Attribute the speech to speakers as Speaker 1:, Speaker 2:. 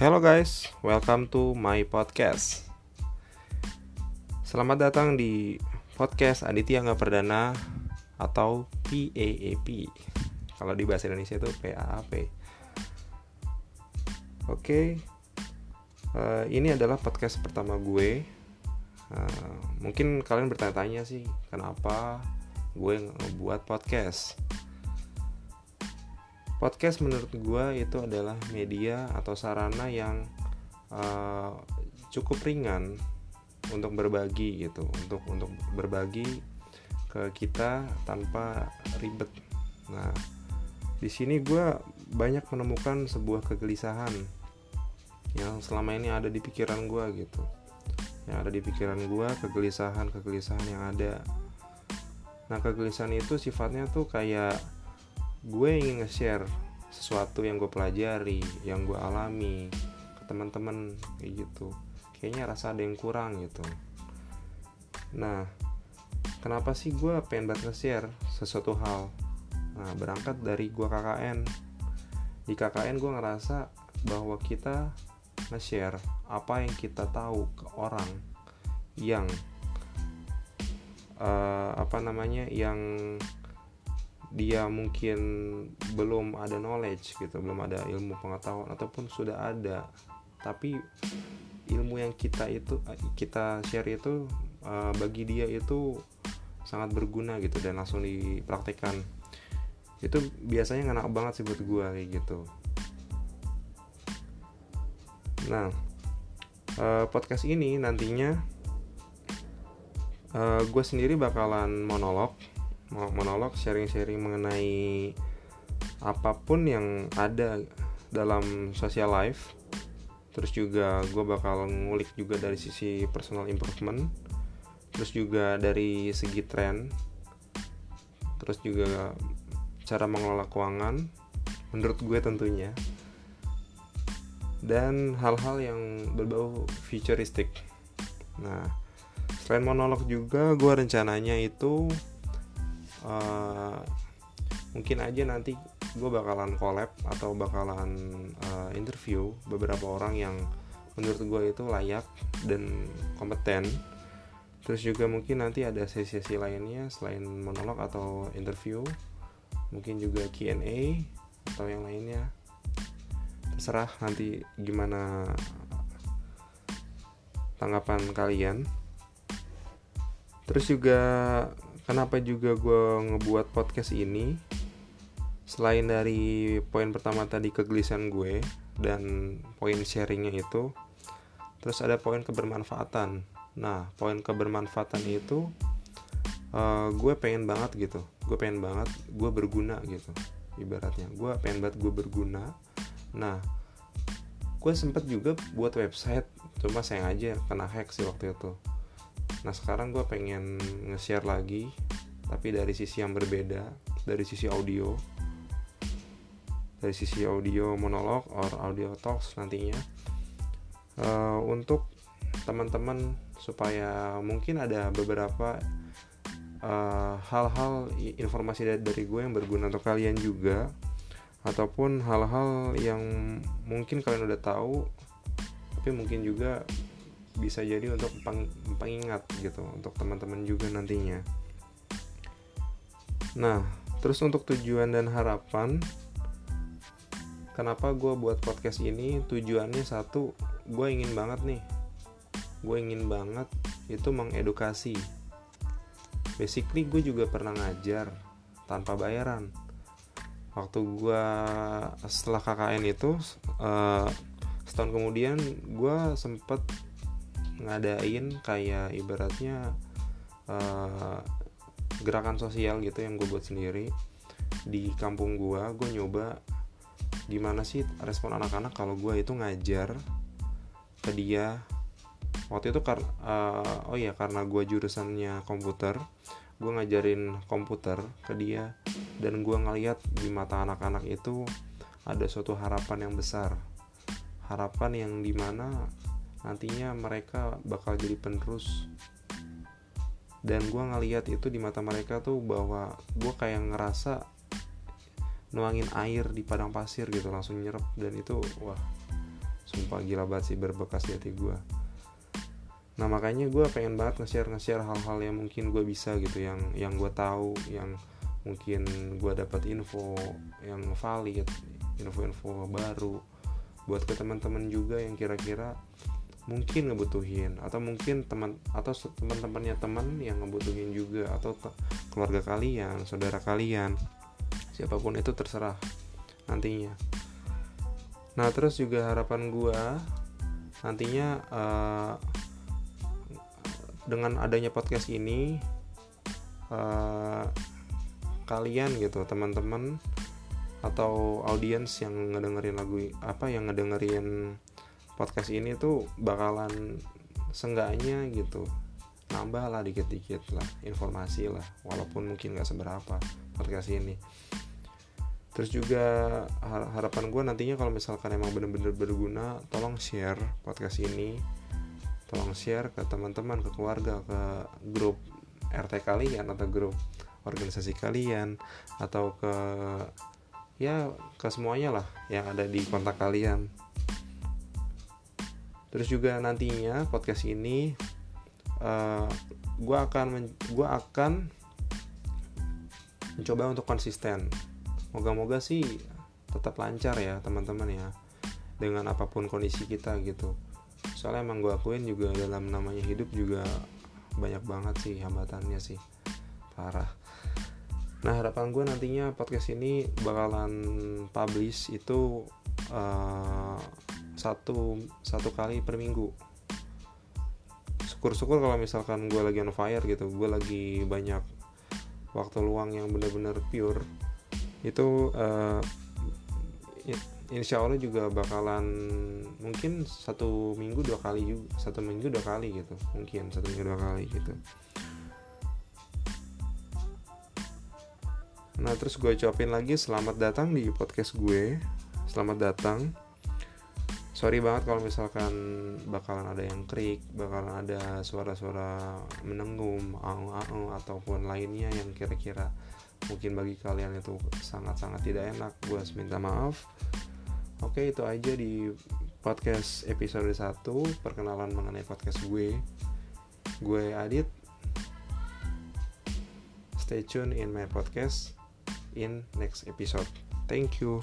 Speaker 1: Hello guys, welcome to my podcast. Selamat datang di podcast Aditya Nggak Perdana atau PAAP. Kalau di bahasa Indonesia itu PAAP. Oke, uh, ini adalah podcast pertama gue. Uh, mungkin kalian bertanya-tanya sih, kenapa gue ngebuat podcast? Podcast menurut gue itu adalah media atau sarana yang uh, cukup ringan untuk berbagi gitu untuk untuk berbagi ke kita tanpa ribet. Nah di sini gue banyak menemukan sebuah kegelisahan yang selama ini ada di pikiran gue gitu. Yang ada di pikiran gue kegelisahan kegelisahan yang ada. Nah kegelisahan itu sifatnya tuh kayak gue ingin nge-share sesuatu yang gue pelajari yang gue alami ke teman-teman kayak gitu. Kayaknya rasa ada yang kurang gitu. Nah kenapa sih gue pengen banget nge-share sesuatu hal? Nah berangkat dari gue KKN di KKN gue ngerasa bahwa kita nge-share apa yang kita tahu ke orang yang uh, apa namanya yang dia mungkin belum ada knowledge gitu belum ada ilmu pengetahuan ataupun sudah ada. Tapi ilmu yang kita itu kita share itu uh, bagi dia itu sangat berguna gitu dan langsung dipraktekkan. Itu biasanya enak banget sih buat gue kayak gitu. Nah uh, podcast ini nantinya uh, gue sendiri bakalan monolog monolog sharing-sharing mengenai apa pun yang ada dalam social life. Terus juga gue bakal ngulik juga dari sisi personal improvement. Terus juga dari segi tren. Terus juga cara mengelola keuangan menurut gue tentunya. Dan hal-hal yang berbau futuristik. Nah selain monolog juga gue rencananya itu uh, mungkin aja nanti gue bakalan collab atau bakalan uh, interview beberapa orang yang menurut gue itu layak dan kompeten. Terus juga mungkin nanti ada sesi-sesi lainnya selain monolog atau interview. Mungkin juga Q&A atau yang lainnya. Terserah nanti gimana tanggapan kalian. Terus juga kenapa juga gue ngebuat podcast ini? Selain dari poin pertama tadi kegelisahan gue dan poin sharingnya itu terus ada poin kebermanfaatan. Nah poin kebermanfaatan itu uh, gue pengen banget gitu. Gue pengen banget gue berguna gitu ibaratnya. Gue pengen banget gue berguna. Nah gue sempet juga buat website cuma sayang aja kena hack sih waktu itu Nah sekarang gue pengen nge-share lagi Tapi dari sisi yang berbeda Dari sisi audio. Dari sisi audio monolog Or audio talks nantinya. Uh, Untuk teman-teman Supaya mungkin ada beberapa eh, hal-hal uh, informasi dari, dari gue yang berguna untuk kalian juga ataupun hal-hal yang mungkin kalian udah tahu tapi mungkin juga bisa jadi untuk pengingat gitu untuk teman-teman juga nantinya. Nah terus untuk tujuan dan harapan kenapa gue buat podcast ini? Tujuannya satu gue ingin banget nih gue ingin banget itu mengedukasi. Basically gue juga pernah ngajar tanpa bayaran. Waktu gue setelah KKN itu uh, setahun kemudian gue sempet ngadain kayak ibaratnya uh, gerakan sosial gitu yang gue buat sendiri. Di kampung gue gue nyoba gimana sih respon anak-anak kalau gue itu ngajar ke dia. Waktu itu kar uh, oh ya karena gue jurusannya komputer gue ngajarin komputer ke dia. Dan gue ngeliat di mata anak-anak itu ada suatu harapan yang besar. Harapan yang di mana nantinya mereka bakal jadi penerus. Dan gue ngeliat itu di mata mereka tuh bahwa gue kayak ngerasa nuangin air di padang pasir gitu langsung nyerap dan itu wah sumpah gila banget sih berbekas di hati gue nah makanya gue pengen banget nge-share nge-share hal-hal yang mungkin gue bisa gitu yang yang gue tahu yang mungkin gue dapat info yang valid info-info baru buat ke teman-teman juga yang kira-kira mungkin ngebutuhin atau mungkin teman atau teman-temannya teman yang ngebutuhin juga atau keluarga kalian saudara kalian siapa pun itu terserah nantinya. Nah terus juga harapan gue nantinya uh, dengan adanya podcast ini uh, kalian gitu teman-teman atau audiens yang ngedengerin lagu apa yang ngedengerin podcast ini tuh bakalan senggaknya gitu nambah lah dikit-dikit lah informasi lah walaupun mungkin gak seberapa podcast ini. Terus juga harapan gue nantinya kalau misalkan emang bener-bener berguna tolong share podcast ini. Tolong share ke teman-teman ke keluarga ke grup RT kalian atau grup organisasi kalian atau ke ya ke semuanya lah yang ada di kontak kalian terus juga nantinya podcast ini uh, eh, gue akan gue akan mencoba untuk konsisten. Moga-moga sih tetap lancar ya teman-teman ya dengan apa pun kondisi kita gitu. Soalnya emang gue akuin juga dalam namanya hidup juga banyak banget sih hambatannya sih. Parah. Nah harapan gue nantinya podcast ini bakalan publish itu uh, satu satu kali per minggu. Syukur-syukur kalau misalkan gue lagi on fire gitu gue lagi banyak waktu luang yang bener-bener pure itu uh, insya Allah juga bakalan mungkin satu minggu dua kali juga satu minggu dua kali gitu mungkin satu minggu dua kali gitu. Nah terus gue ucapin lagi selamat datang di podcast gue. Selamat datang sorry banget kalau misalkan bakalan ada yang krik bakalan ada suara-suara menenggum aung aung ataupun lainnya yang kira-kira mungkin bagi kalian itu sangat-sangat tidak enak gue minta maaf. Oke itu aja di podcast episode 1 Perkenalan mengenai podcast gue. Gue Adit. Stay tune in my podcast In next episode. Thank you